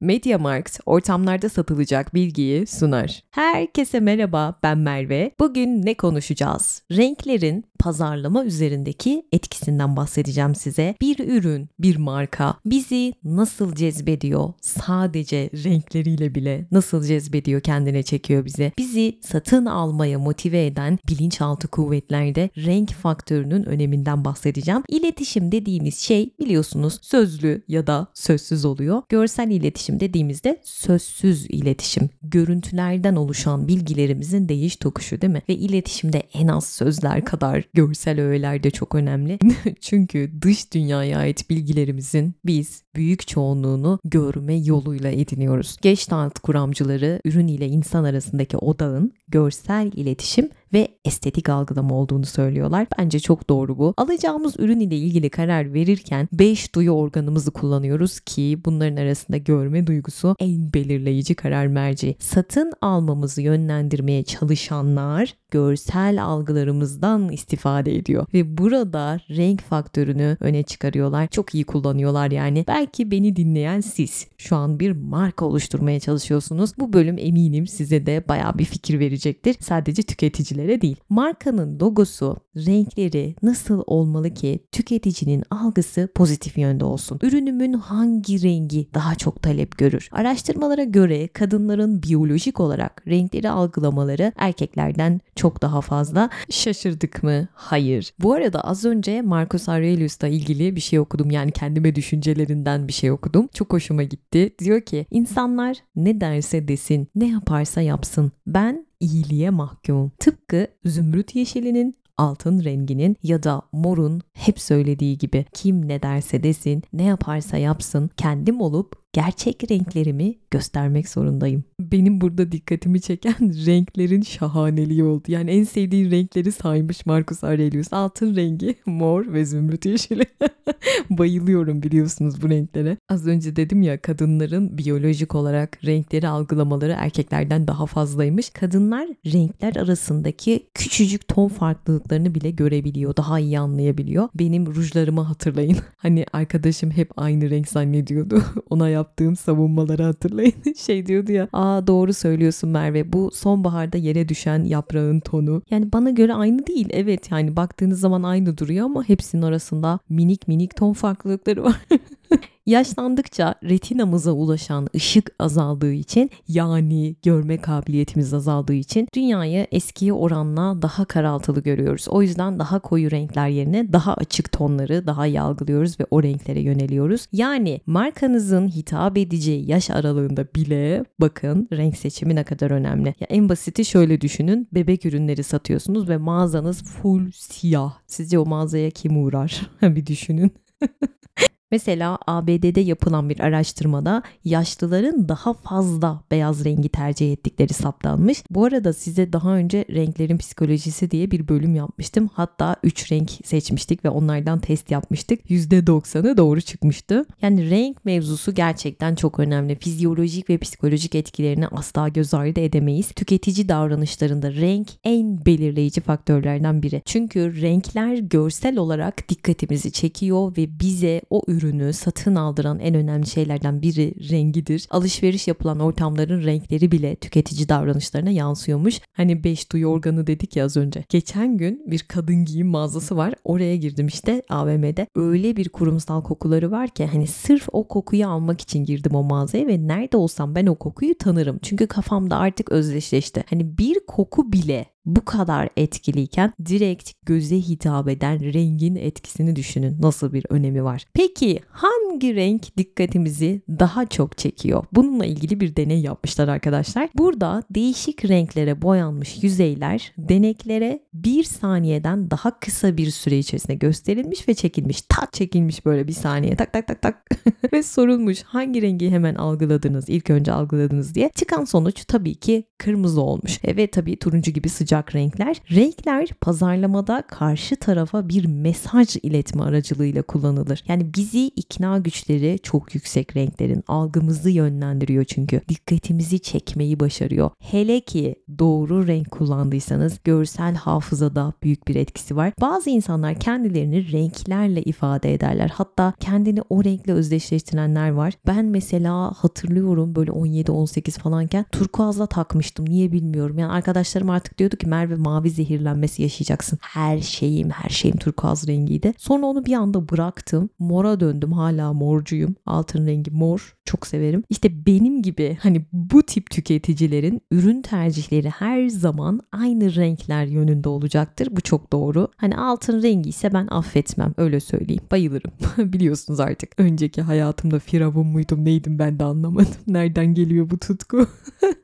MediaMarkt ortamlarda satılacak bilgiyi sunar. Herkese merhaba ben Merve. Bugün ne konuşacağız? Renklerin pazarlama üzerindeki etkisinden bahsedeceğim size. Bir ürün, bir marka bizi nasıl cezbediyor? Sadece renkleriyle bile nasıl cezbediyor, kendine çekiyor bizi. Bizi satın almaya motive eden bilinçaltı kuvvetlerde renk faktörünün öneminden bahsedeceğim. İletişim dediğimiz şey biliyorsunuz sözlü ya da sözsüz oluyor. Görsel iletişim dediğimizde sözsüz iletişim. Görüntülerden oluşan bilgilerimizin değiş tokuşu değil mi? Ve iletişimde en az sözler kadar görsel öğeler de çok önemli. Çünkü dış dünyaya ait bilgilerimizin biz büyük çoğunluğunu görme yoluyla ediniyoruz. Gestalt kuramcıları ürün ile insan arasındaki odağın görsel iletişim ve estetik algılama olduğunu söylüyorlar. Bence çok doğru bu. Alacağımız ürün ile ilgili karar verirken 5 duyu organımızı kullanıyoruz ki bunların arasında görme duygusu en belirleyici karar merci. Satın almamızı yönlendirmeye çalışanlar görsel algılarımızdan istifade ediyor ve burada renk faktörünü öne çıkarıyorlar. Çok iyi kullanıyorlar yani. Belki beni dinleyen siz şu an bir marka oluşturmaya çalışıyorsunuz. Bu bölüm eminim size de baya bir fikir verecektir. Sadece tüketicilere değil. Markanın logosu, renkleri nasıl olmalı ki tüketicinin algısı pozitif yönde olsun? Ürünümün hangi rengi daha çok talep görür? Araştırmalara göre kadınların biyolojik olarak renkleri algılamaları erkeklerden çok daha fazla. Şaşırdık mı? Hayır. Bu arada az önce Marcus Aurelius'la ilgili bir şey okudum. Yani kendime düşüncelerinden bir şey okudum. Çok hoşuma gitti. Diyor ki insanlar ne derse desin, ne yaparsa yapsın. Ben iyiliğe mahkumum. Tıpkı zümrüt yeşilinin altın renginin ya da morun hep söylediği gibi kim ne derse desin, ne yaparsa yapsın, kendim olup gerçek renklerimi göstermek zorundayım. Benim burada dikkatimi çeken renklerin şahaneliği oldu. Yani en sevdiğin renkleri saymış Marcus Aurelius. Altın rengi, mor ve zümrüt yeşili. Bayılıyorum biliyorsunuz bu renklere. Az önce dedim ya kadınların biyolojik olarak renkleri algılamaları erkeklerden daha fazlaymış. Kadınlar renkler arasındaki küçücük ton farklılıklarını bile görebiliyor. Daha iyi anlayabiliyor. Benim rujlarımı hatırlayın. Hani arkadaşım hep aynı renk zannediyordu. Ona yaptığım savunmaları hatırlayın. şey diyordu ya aa doğru söylüyorsun Merve bu sonbaharda yere düşen yaprağın tonu. Yani bana göre aynı değil. Evet yani baktığınız zaman aynı duruyor ama hepsinin arasında minik minik ton farklılıkları var. Yaşlandıkça retinamıza ulaşan ışık azaldığı için yani görme kabiliyetimiz azaldığı için dünyayı eskiye oranla daha karaltılı görüyoruz. O yüzden daha koyu renkler yerine daha açık tonları daha iyi algılıyoruz ve o renklere yöneliyoruz. Yani markanızın hitap edeceği yaş aralığında bile bakın renk seçimi ne kadar önemli. Ya en basiti şöyle düşünün. Bebek ürünleri satıyorsunuz ve mağazanız full siyah. Sizce o mağazaya kim uğrar? bir düşünün. Mesela ABD'de yapılan bir araştırmada yaşlıların daha fazla beyaz rengi tercih ettikleri saptanmış. Bu arada size daha önce renklerin psikolojisi diye bir bölüm yapmıştım. Hatta 3 renk seçmiştik ve onlardan test yapmıştık. %90'ı doğru çıkmıştı. Yani renk mevzusu gerçekten çok önemli. Fizyolojik ve psikolojik etkilerini asla göz ardı edemeyiz. Tüketici davranışlarında renk en belirleyici faktörlerden biri. Çünkü renkler görsel olarak dikkatimizi çekiyor ve bize o ürünü satın aldıran en önemli şeylerden biri rengidir. Alışveriş yapılan ortamların renkleri bile tüketici davranışlarına yansıyormuş. Hani 5 duyu organı dedik ya az önce. Geçen gün bir kadın giyim mağazası var. Oraya girdim işte AVM'de. Öyle bir kurumsal kokuları var ki hani sırf o kokuyu almak için girdim o mağazaya ve nerede olsam ben o kokuyu tanırım. Çünkü kafamda artık özdeşleşti. Hani bir koku bile bu kadar etkiliyken direkt göze hitap eden rengin etkisini düşünün. Nasıl bir önemi var. Peki hangi renk dikkatimizi daha çok çekiyor? Bununla ilgili bir deney yapmışlar arkadaşlar. Burada değişik renklere boyanmış yüzeyler deneklere bir saniyeden daha kısa bir süre içerisinde gösterilmiş ve çekilmiş. Tak çekilmiş böyle bir saniye tak tak tak tak ve sorulmuş hangi rengi hemen algıladınız ilk önce algıladınız diye. Çıkan sonuç tabii ki kırmızı olmuş. Evet tabii turuncu gibi sıcak olacak renkler. Renkler pazarlamada karşı tarafa bir mesaj iletme aracılığıyla kullanılır. Yani bizi ikna güçleri çok yüksek renklerin. Algımızı yönlendiriyor çünkü. Dikkatimizi çekmeyi başarıyor. Hele ki doğru renk kullandıysanız görsel hafızada büyük bir etkisi var. Bazı insanlar kendilerini renklerle ifade ederler. Hatta kendini o renkle özdeşleştirenler var. Ben mesela hatırlıyorum böyle 17-18 falanken turkuazla takmıştım. Niye bilmiyorum. Yani arkadaşlarım artık diyordu ki Merve mavi zehirlenmesi yaşayacaksın. Her şeyim her şeyim turkuaz rengiydi. Sonra onu bir anda bıraktım. Mora döndüm. Hala morcuyum. Altın rengi mor. Çok severim. İşte benim gibi hani bu tip tüketicilerin ürün tercihleri her zaman aynı renkler yönünde olacaktır. Bu çok doğru. Hani altın rengi ise ben affetmem. Öyle söyleyeyim. Bayılırım. Biliyorsunuz artık. Önceki hayatımda firavun muydum neydim ben de anlamadım. Nereden geliyor bu tutku?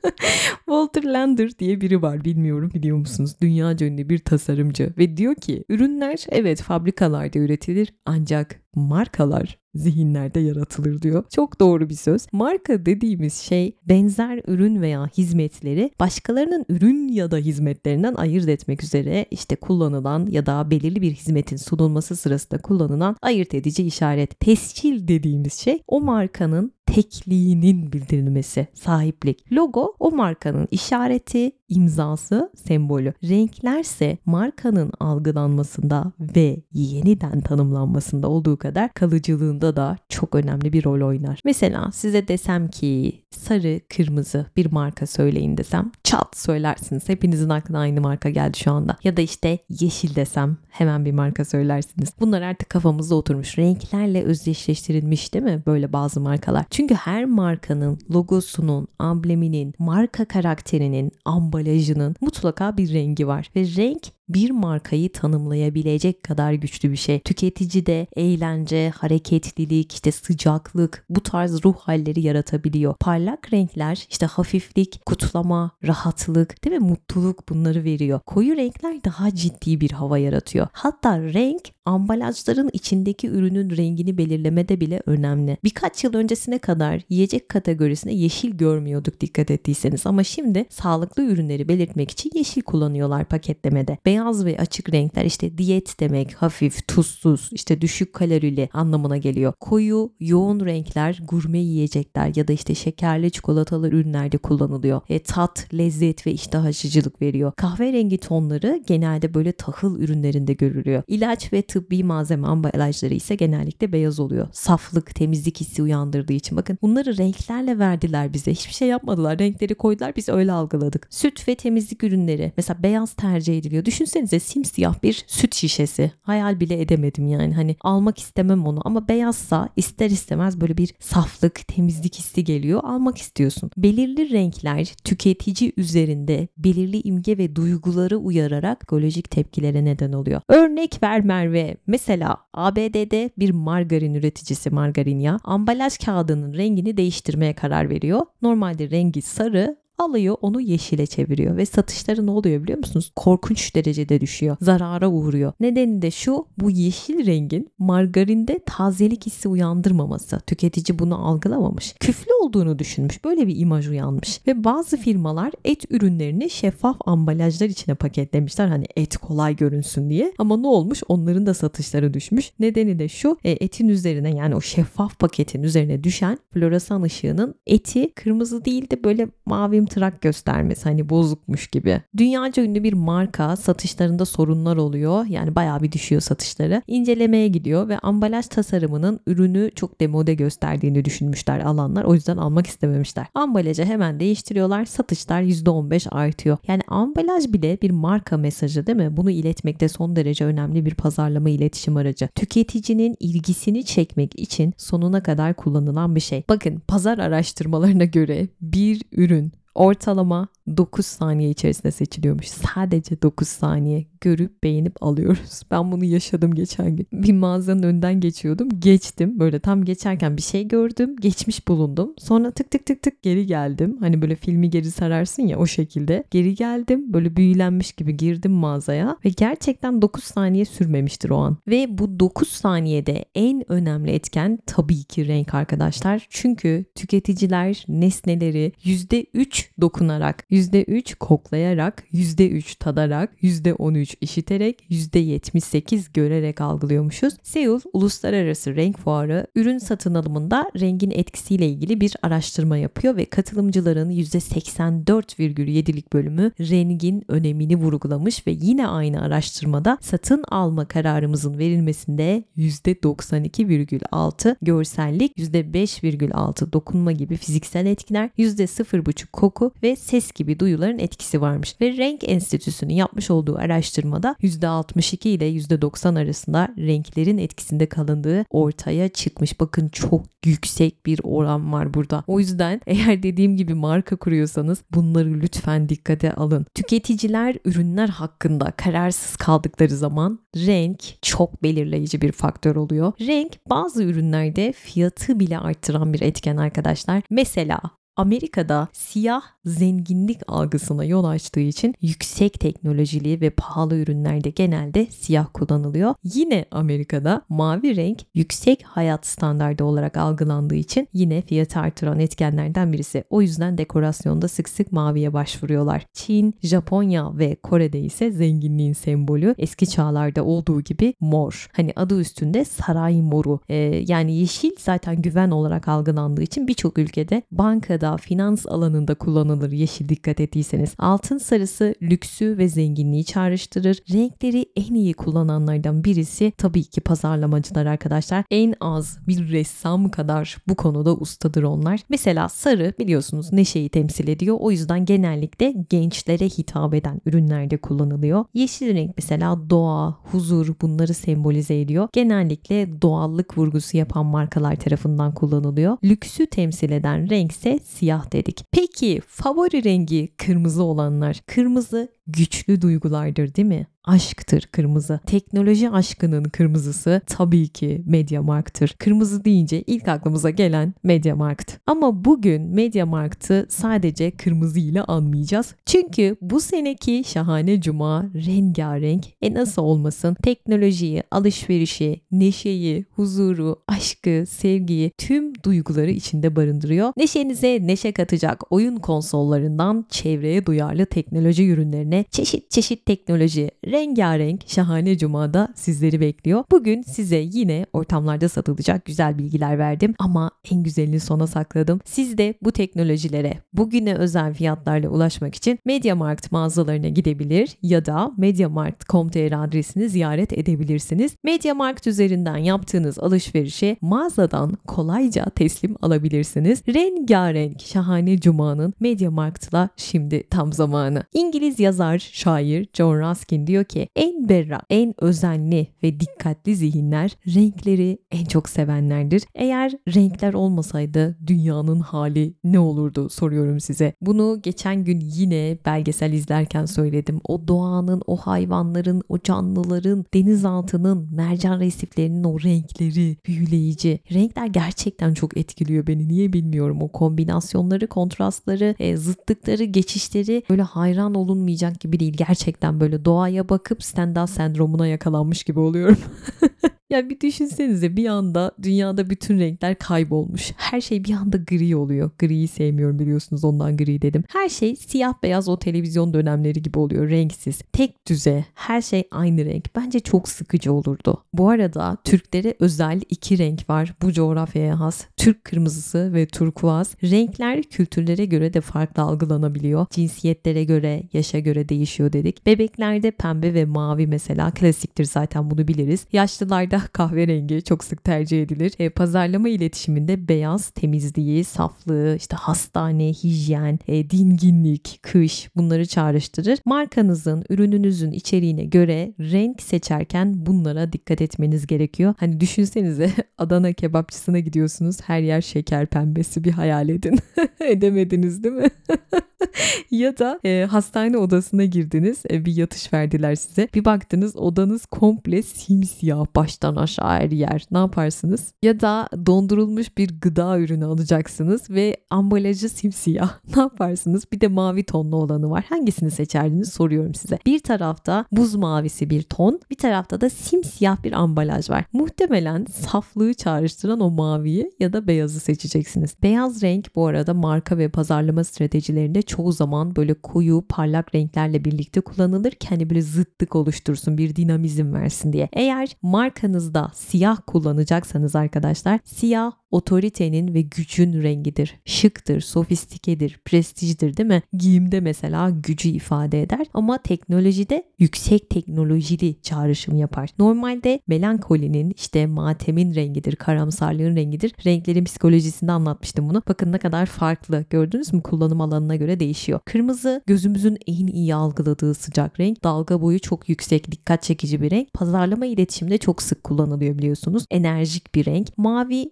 Walter Lander diye biri var bilmiyorum biliyor musunuz? Dünya ünlü bir tasarımcı ve diyor ki ürünler evet fabrikalarda üretilir ancak markalar zihinlerde yaratılır diyor. Çok doğru bir söz. Marka dediğimiz şey benzer ürün veya hizmetleri başkalarının ürün ya da hizmetlerinden ayırt etmek üzere işte kullanılan ya da belirli bir hizmetin sunulması sırasında kullanılan ayırt edici işaret. Tescil dediğimiz şey o markanın tekliğinin bildirilmesi, sahiplik. Logo o markanın işareti, imzası, sembolü. Renklerse markanın algılanmasında ve yeniden tanımlanmasında olduğu kadar kalıcılığında da çok önemli bir rol oynar. Mesela size desem ki sarı, kırmızı bir marka söyleyin desem çat söylersiniz. Hepinizin aklına aynı marka geldi şu anda. Ya da işte yeşil desem hemen bir marka söylersiniz. Bunlar artık kafamızda oturmuş. Renklerle özdeşleştirilmiş değil mi böyle bazı markalar? Çünkü her markanın logosunun, ambleminin, marka karakterinin, ambalajının mutlaka bir rengi var. Ve renk bir markayı tanımlayabilecek kadar güçlü bir şey. Tüketici de eğlence, hareketlilik, işte sıcaklık bu tarz ruh halleri yaratabiliyor. Parlak renkler işte hafiflik, kutlama, rahatlık değil mi? Mutluluk bunları veriyor. Koyu renkler daha ciddi bir hava yaratıyor. Hatta renk ambalajların içindeki ürünün rengini belirlemede bile önemli. Birkaç yıl öncesine kadar yiyecek kategorisinde yeşil görmüyorduk dikkat ettiyseniz ama şimdi sağlıklı ürünleri belirtmek için yeşil kullanıyorlar paketlemede. Beyaz ve açık renkler işte diyet demek, hafif, tuzsuz, işte düşük kalorili anlamına geliyor. Koyu, yoğun renkler gurme yiyecekler ya da işte şekerli çikolatalı ürünlerde kullanılıyor. E, tat, lezzet ve iştah açıcılık veriyor. Kahverengi tonları genelde böyle tahıl ürünlerinde görülüyor. İlaç ve tıbbi malzeme ambalajları ise genellikle beyaz oluyor. Saflık, temizlik hissi uyandırdığı için bakın bunları renklerle verdiler bize. Hiçbir şey yapmadılar. Renkleri koydular biz öyle algıladık. Süt ve temizlik ürünleri mesela beyaz tercih ediliyor. Düşünsenize simsiyah bir süt şişesi. Hayal bile edemedim yani. Hani almak istemem onu ama beyazsa ister istemez böyle bir saflık, temizlik hissi geliyor. Almak istiyorsun. Belirli renkler tüketici üzerinde belirli imge ve duyguları uyararak ekolojik tepkilere neden oluyor. Örnek ver Merve. Mesela ABD'de bir margarin üreticisi margarin ya ambalaj kağıdının rengini değiştirmeye karar veriyor. Normalde rengi sarı alıyor onu yeşile çeviriyor ve satışları ne oluyor biliyor musunuz? Korkunç derecede düşüyor. Zarara uğruyor. Nedeni de şu bu yeşil rengin margarinde tazelik hissi uyandırmaması. Tüketici bunu algılamamış. Küflü olduğunu düşünmüş. Böyle bir imaj uyanmış. Ve bazı firmalar et ürünlerini şeffaf ambalajlar içine paketlemişler. Hani et kolay görünsün diye. Ama ne olmuş? Onların da satışları düşmüş. Nedeni de şu e, etin üzerine yani o şeffaf paketin üzerine düşen floresan ışığının eti kırmızı değil de böyle mavi trak göstermesi hani bozukmuş gibi. Dünyaca ünlü bir marka satışlarında sorunlar oluyor. Yani bayağı bir düşüyor satışları. İncelemeye gidiyor ve ambalaj tasarımının ürünü çok demode gösterdiğini düşünmüşler alanlar. O yüzden almak istememişler. Ambalajı hemen değiştiriyorlar. Satışlar %15 artıyor. Yani ambalaj bile bir marka mesajı değil mi? Bunu iletmekte son derece önemli bir pazarlama iletişim aracı. Tüketicinin ilgisini çekmek için sonuna kadar kullanılan bir şey. Bakın pazar araştırmalarına göre bir ürün ortalama 9 saniye içerisinde seçiliyormuş. Sadece 9 saniye görüp beğenip alıyoruz. Ben bunu yaşadım geçen gün. Bir mağazanın önden geçiyordum. Geçtim. Böyle tam geçerken bir şey gördüm. Geçmiş bulundum. Sonra tık tık tık tık geri geldim. Hani böyle filmi geri sararsın ya o şekilde. Geri geldim. Böyle büyülenmiş gibi girdim mağazaya. Ve gerçekten 9 saniye sürmemiştir o an. Ve bu 9 saniyede en önemli etken tabii ki renk arkadaşlar. Çünkü tüketiciler nesneleri %3 dokunarak, %3 koklayarak, %3 tadarak, %13 işiterek, %78 görerek algılıyormuşuz. Seul Uluslararası Renk Fuarı ürün satın alımında rengin etkisiyle ilgili bir araştırma yapıyor ve katılımcıların %84,7'lik bölümü rengin önemini vurgulamış ve yine aynı araştırmada satın alma kararımızın verilmesinde %92,6 görsellik, %5,6 dokunma gibi fiziksel etkiler, %0,5 koku ve ses gibi duyuların etkisi varmış. Ve Renk Enstitüsü'nün yapmış olduğu araştırmada %62 ile %90 arasında renklerin etkisinde kalındığı ortaya çıkmış. Bakın çok yüksek bir oran var burada. O yüzden eğer dediğim gibi marka kuruyorsanız bunları lütfen dikkate alın. Tüketiciler ürünler hakkında kararsız kaldıkları zaman renk çok belirleyici bir faktör oluyor. Renk bazı ürünlerde fiyatı bile arttıran bir etken arkadaşlar. Mesela Amerika'da siyah zenginlik algısına yol açtığı için yüksek teknolojili ve pahalı ürünlerde genelde siyah kullanılıyor. Yine Amerika'da mavi renk yüksek hayat standardı olarak algılandığı için yine fiyatı artıran etkenlerden birisi. O yüzden dekorasyonda sık sık maviye başvuruyorlar. Çin, Japonya ve Kore'de ise zenginliğin sembolü eski çağlarda olduğu gibi mor. Hani adı üstünde saray moru. Ee, yani yeşil zaten güven olarak algılandığı için birçok ülkede bankada, finans alanında kullanılır yeşil dikkat ettiyseniz. Altın sarısı lüksü ve zenginliği çağrıştırır. Renkleri en iyi kullananlardan birisi tabii ki pazarlamacılar arkadaşlar. En az bir ressam kadar bu konuda ustadır onlar. Mesela sarı biliyorsunuz neşeyi temsil ediyor. O yüzden genellikle gençlere hitap eden ürünlerde kullanılıyor. Yeşil renk mesela doğa, huzur bunları sembolize ediyor. Genellikle doğallık vurgusu yapan markalar tarafından kullanılıyor. Lüksü temsil eden renk ise siyah dedik. Peki favori rengi kırmızı olanlar. Kırmızı güçlü duygulardır değil mi? Aşktır kırmızı. Teknoloji aşkının kırmızısı tabii ki Mediamarkt'tır. Kırmızı deyince ilk aklımıza gelen Mediamarkt. Ama bugün Mediamarkt'ı sadece kırmızı ile anmayacağız. Çünkü bu seneki şahane cuma rengarenk e nasıl olmasın teknolojiyi, alışverişi, neşeyi, huzuru, aşkı, sevgiyi tüm duyguları içinde barındırıyor. Neşenize neşe katacak oyun konsollarından çevreye duyarlı teknoloji ürünlerine çeşit çeşit teknoloji rengarenk şahane cumada sizleri bekliyor. Bugün size yine ortamlarda satılacak güzel bilgiler verdim ama en güzelini sona sakladım. Siz de bu teknolojilere bugüne özel fiyatlarla ulaşmak için MediaMarkt mağazalarına gidebilir ya da mediamarkt.com.tr adresini ziyaret edebilirsiniz. MediaMarkt üzerinden yaptığınız alışverişi mağazadan kolayca teslim alabilirsiniz. Rengarenk şahane cumanın MediaMarkt'la şimdi tam zamanı. İngiliz yazar, şair John Ruskin diyor ki en berrak, en özenli ve dikkatli zihinler renkleri en çok sevenlerdir. Eğer renkler olmasaydı dünyanın hali ne olurdu soruyorum size. Bunu geçen gün yine belgesel izlerken söyledim. O doğanın, o hayvanların, o canlıların, denizaltının, mercan resiflerinin o renkleri büyüleyici. Renkler gerçekten çok etkiliyor beni. Niye bilmiyorum. O kombinasyonları, kontrastları, e, zıtlıkları, geçişleri böyle hayran olunmayacak gibi değil. Gerçekten böyle doğaya bakıp Stendhal sendromuna yakalanmış gibi oluyorum. Ya bir düşünsenize bir anda dünyada bütün renkler kaybolmuş. Her şey bir anda gri oluyor. Griyi sevmiyorum biliyorsunuz ondan gri dedim. Her şey siyah beyaz o televizyon dönemleri gibi oluyor. Renksiz. Tek düze. Her şey aynı renk. Bence çok sıkıcı olurdu. Bu arada Türklere özel iki renk var. Bu coğrafyaya has. Türk kırmızısı ve turkuaz. Renkler kültürlere göre de farklı algılanabiliyor. Cinsiyetlere göre, yaşa göre değişiyor dedik. Bebeklerde pembe ve mavi mesela klasiktir zaten bunu biliriz. Yaşlılarda kahverengi çok sık tercih edilir. E, pazarlama iletişiminde beyaz temizliği, saflığı, işte hastane, hijyen, e, dinginlik, kış bunları çağrıştırır. Markanızın, ürününüzün içeriğine göre renk seçerken bunlara dikkat etmeniz gerekiyor. Hani düşünsenize Adana kebapçısına gidiyorsunuz her yer şeker pembesi bir hayal edin. Edemediniz değil mi? ya da e, hastane odasına girdiniz e, bir yatış verdiler size bir baktınız odanız komple simsiyah baştan aşağı her yer ne yaparsınız? Ya da dondurulmuş bir gıda ürünü alacaksınız ve ambalajı simsiyah ne yaparsınız? Bir de mavi tonlu olanı var hangisini seçerdiniz soruyorum size. Bir tarafta buz mavisi bir ton bir tarafta da simsiyah bir ambalaj var. Muhtemelen saflığı çağrıştıran o maviyi ya da beyazı seçeceksiniz. Beyaz renk bu arada marka ve pazarlama stratejilerinde çoğu zaman böyle koyu parlak renklerle birlikte kullanılır ki hani böyle zıttık oluştursun bir dinamizm versin diye. Eğer markanızda siyah kullanacaksanız arkadaşlar siyah otoritenin ve gücün rengidir. Şıktır, sofistikedir, prestijdir değil mi? Giyimde mesela gücü ifade eder ama teknolojide yüksek teknolojili çağrışım yapar. Normalde melankolinin işte matemin rengidir, karamsarlığın rengidir. Renklerin psikolojisinde anlatmıştım bunu. Bakın ne kadar farklı. Gördünüz mü? Kullanım alanına göre değişiyor. Kırmızı gözümüzün en iyi algıladığı sıcak renk. Dalga boyu çok yüksek, dikkat çekici bir renk. Pazarlama iletişimde çok sık kullanılıyor biliyorsunuz. Enerjik bir renk. Mavi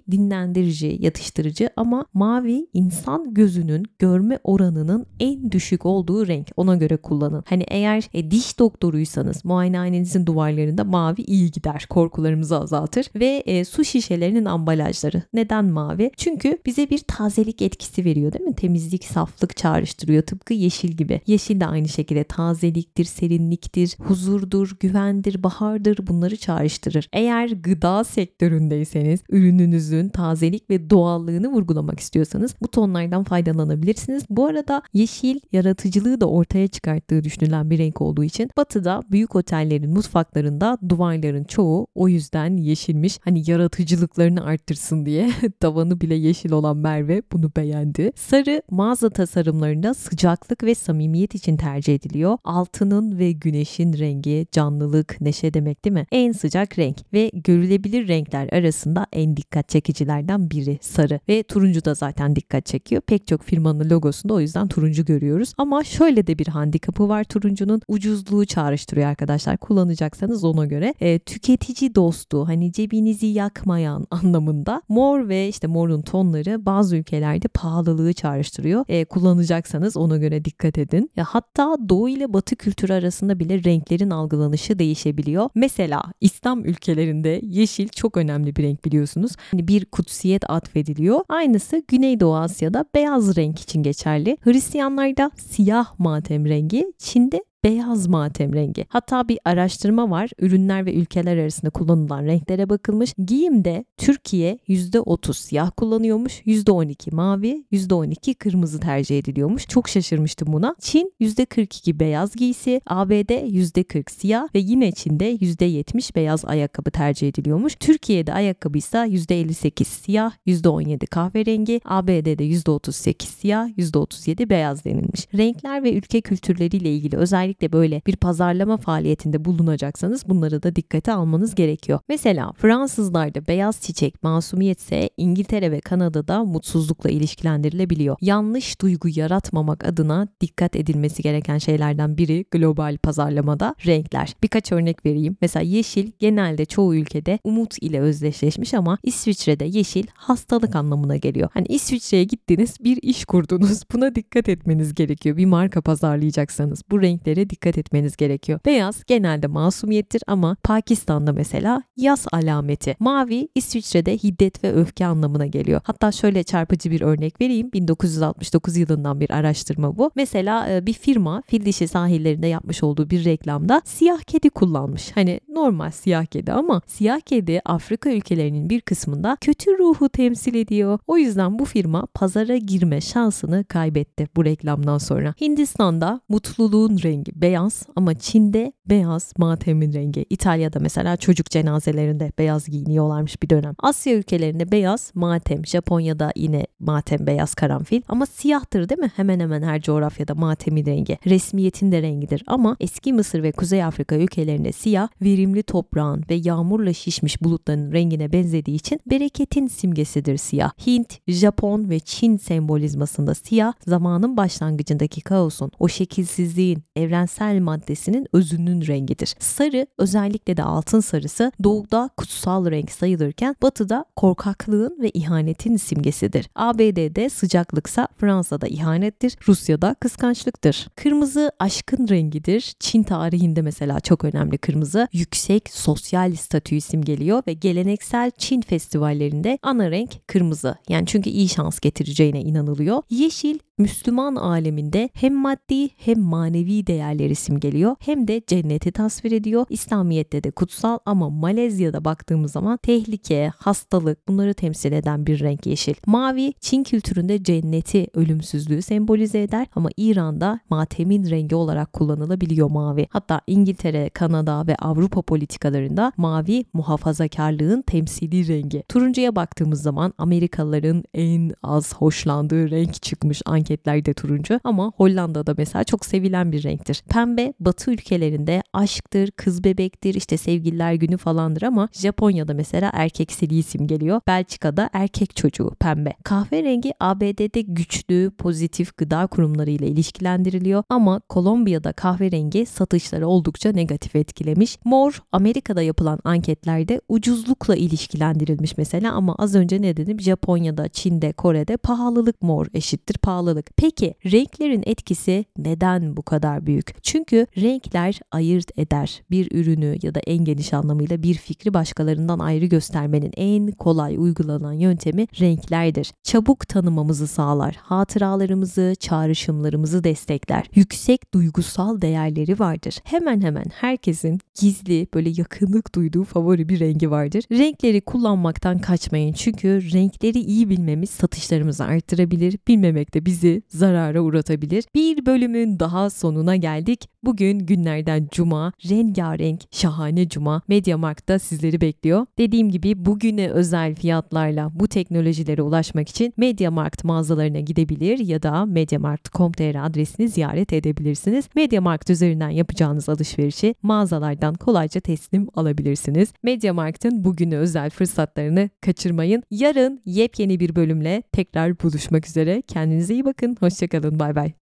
dinlendirici, yatıştırıcı ama mavi insan gözünün görme oranının en düşük olduğu renk. Ona göre kullanın. Hani eğer e, diş doktoruysanız muayenehanenizin duvarlarında mavi iyi gider. Korkularımızı azaltır ve e, su şişelerinin ambalajları. Neden mavi? Çünkü bize bir tazelik etkisi veriyor değil mi? Temizlik, saflık çağrıştırıyor. Tıpkı yeşil gibi. Yeşil de aynı şekilde tazeliktir, serinliktir, huzurdur, güvendir, bahardır bunları çağrıştırır. Eğer gıda sektöründeyseniz ürününüzün tazelik ve doğallığını vurgulamak istiyorsanız bu tonlardan faydalanabilirsiniz. Bu arada yeşil yaratıcılığı da ortaya çıkarttığı düşünülen bir renk olduğu için batıda büyük otellerin mutfaklarında duvarların çoğu o yüzden yeşilmiş. Hani yaratıcılıklarını arttırsın diye tavanı bile yeşil olan Merve bunu beğendi. Sarı mağaza tasarımlarında sıcaklık ve samimiyet için tercih ediliyor. Altının ve güneşin rengi canlılık, neşe demek değil mi? En sıcak renk ve görülebilir renkler arasında en dikkat çekicilerden biri sarı ve turuncu da zaten dikkat çekiyor. Pek çok firmanın logosunda o yüzden turuncu görüyoruz. Ama şöyle de bir handikapı var turuncunun ucuzluğu çağrıştırıyor arkadaşlar. Kullanacaksanız ona göre e, tüketici dostu hani cebinizi yakmayan anlamında mor ve işte morun tonları bazı ülkelerde pahalılığı çağrıştırıyor. E, kullanacaksanız ona göre dikkat edin. Ya hatta doğu ile batı kültürü arasında bile renklerin algılanışı değişebiliyor. Mesela İslam ülkelerinde yeşil çok önemli bir renk biliyorsunuz. Hani bir kutsiyet atfediliyor. Aynısı Güneydoğu Asya'da beyaz renk için geçerli. Hristiyanlarda siyah matem rengi, Çin'de beyaz matem rengi. Hatta bir araştırma var. Ürünler ve ülkeler arasında kullanılan renklere bakılmış. Giyimde Türkiye %30 siyah kullanıyormuş, %12 mavi, %12 kırmızı tercih ediliyormuş. Çok şaşırmıştım buna. Çin %42 beyaz giysi, ABD %40 siyah ve yine Çin'de %70 beyaz ayakkabı tercih ediliyormuş. Türkiye'de ayakkabı ise %58 siyah, %17 kahverengi, ABD'de %38 siyah, %37 beyaz denilmiş. Renkler ve ülke kültürleriyle ilgili özellikle özellikle böyle bir pazarlama faaliyetinde bulunacaksanız bunları da dikkate almanız gerekiyor. Mesela Fransızlarda beyaz çiçek masumiyetse İngiltere ve Kanada'da mutsuzlukla ilişkilendirilebiliyor. Yanlış duygu yaratmamak adına dikkat edilmesi gereken şeylerden biri global pazarlamada renkler. Birkaç örnek vereyim. Mesela yeşil genelde çoğu ülkede umut ile özdeşleşmiş ama İsviçre'de yeşil hastalık anlamına geliyor. Hani İsviçre'ye gittiniz bir iş kurdunuz. Buna dikkat etmeniz gerekiyor. Bir marka pazarlayacaksanız bu renkleri şeylere dikkat etmeniz gerekiyor. Beyaz genelde masumiyettir ama Pakistan'da mesela yaz alameti. Mavi İsviçre'de hiddet ve öfke anlamına geliyor. Hatta şöyle çarpıcı bir örnek vereyim. 1969 yılından bir araştırma bu. Mesela e, bir firma fil dişi sahillerinde yapmış olduğu bir reklamda siyah kedi kullanmış. Hani normal siyah kedi ama siyah kedi Afrika ülkelerinin bir kısmında kötü ruhu temsil ediyor. O yüzden bu firma pazara girme şansını kaybetti bu reklamdan sonra. Hindistan'da mutluluğun rengi beyaz ama Çin'de beyaz matemin rengi. İtalya'da mesela çocuk cenazelerinde beyaz giyiniyorlarmış bir dönem. Asya ülkelerinde beyaz matem. Japonya'da yine matem beyaz karanfil ama siyahtır değil mi? Hemen hemen her coğrafyada matemin rengi. Resmiyetin de rengidir ama eski Mısır ve Kuzey Afrika ülkelerinde siyah verimli toprağın ve yağmurla şişmiş bulutların rengine benzediği için bereketin simgesidir siyah. Hint, Japon ve Çin sembolizmasında siyah zamanın başlangıcındaki kaosun, o şekilsizliğin, evrensel maddesinin özünün günün rengidir. Sarı özellikle de altın sarısı doğuda kutsal renk sayılırken batıda korkaklığın ve ihanetin simgesidir. ABD'de sıcaklıksa Fransa'da ihanettir, Rusya'da kıskançlıktır. Kırmızı aşkın rengidir. Çin tarihinde mesela çok önemli kırmızı. Yüksek sosyal statüyü simgeliyor ve geleneksel Çin festivallerinde ana renk kırmızı. Yani çünkü iyi şans getireceğine inanılıyor. Yeşil Müslüman aleminde hem maddi hem manevi değerleri simgeliyor hem de cenneti tasvir ediyor. İslamiyet'te de kutsal ama Malezya'da baktığımız zaman tehlike, hastalık bunları temsil eden bir renk yeşil. Mavi Çin kültüründe cenneti, ölümsüzlüğü sembolize eder ama İran'da matemin rengi olarak kullanılabiliyor mavi. Hatta İngiltere, Kanada ve Avrupa politikalarında mavi muhafazakarlığın temsili rengi. Turuncuya baktığımız zaman Amerikalıların en az hoşlandığı renk çıkmış anketlerde turuncu ama Hollanda'da mesela çok sevilen bir renktir. Pembe batı ülkelerinde aşktır, kız bebektir, işte sevgililer günü falandır ama Japonya'da mesela erkeksiliği simgeliyor. Belçika'da erkek çocuğu pembe. Kahverengi ABD'de güçlü, pozitif gıda kurumları ile ilişkilendiriliyor ama Kolombiya'da kahverengi satışları oldukça negatif etkilemiş. Mor Amerika'da yapılan anketlerde ucuzlukla ilişkilendirilmiş mesela ama az önce ne dedim? Japonya'da, Çin'de, Kore'de pahalılık mor eşittir pahalılık. Peki renklerin etkisi neden bu kadar büyük? Çünkü renkler ayırt eder. Bir ürünü ya da en geniş anlamıyla bir fikri başkalarından ayrı göstermenin en kolay uygulanan yöntemi renklerdir. Çabuk tanımamızı sağlar. Hatıralarımızı, çağrışımlarımızı destekler. Yüksek duygusal değerleri vardır. Hemen hemen herkesin gizli böyle yakınlık duyduğu favori bir rengi vardır. Renkleri kullanmaktan kaçmayın çünkü renkleri iyi bilmemiz satışlarımızı arttırabilir. Bilmemek de bizi zarara uğratabilir. Bir bölümün daha sonuna geldik. Bugün günlerden cuma, rengarenk, şahane cuma Mediamarkt'ta sizleri bekliyor. Dediğim gibi bugüne özel fiyatlarla bu teknolojilere ulaşmak için Mediamarkt mağazalarına gidebilir ya da mediamarkt.com.tr adresini ziyaret edebilirsiniz. Mediamarkt üzerinden yapacağınız alışverişi mağazalardan kolayca teslim alabilirsiniz. Mediamarkt'ın bugüne özel fırsatlarını kaçırmayın. Yarın yepyeni bir bölümle tekrar buluşmak üzere. Kendinize iyi bakın. Hoşçakalın. Bay bay.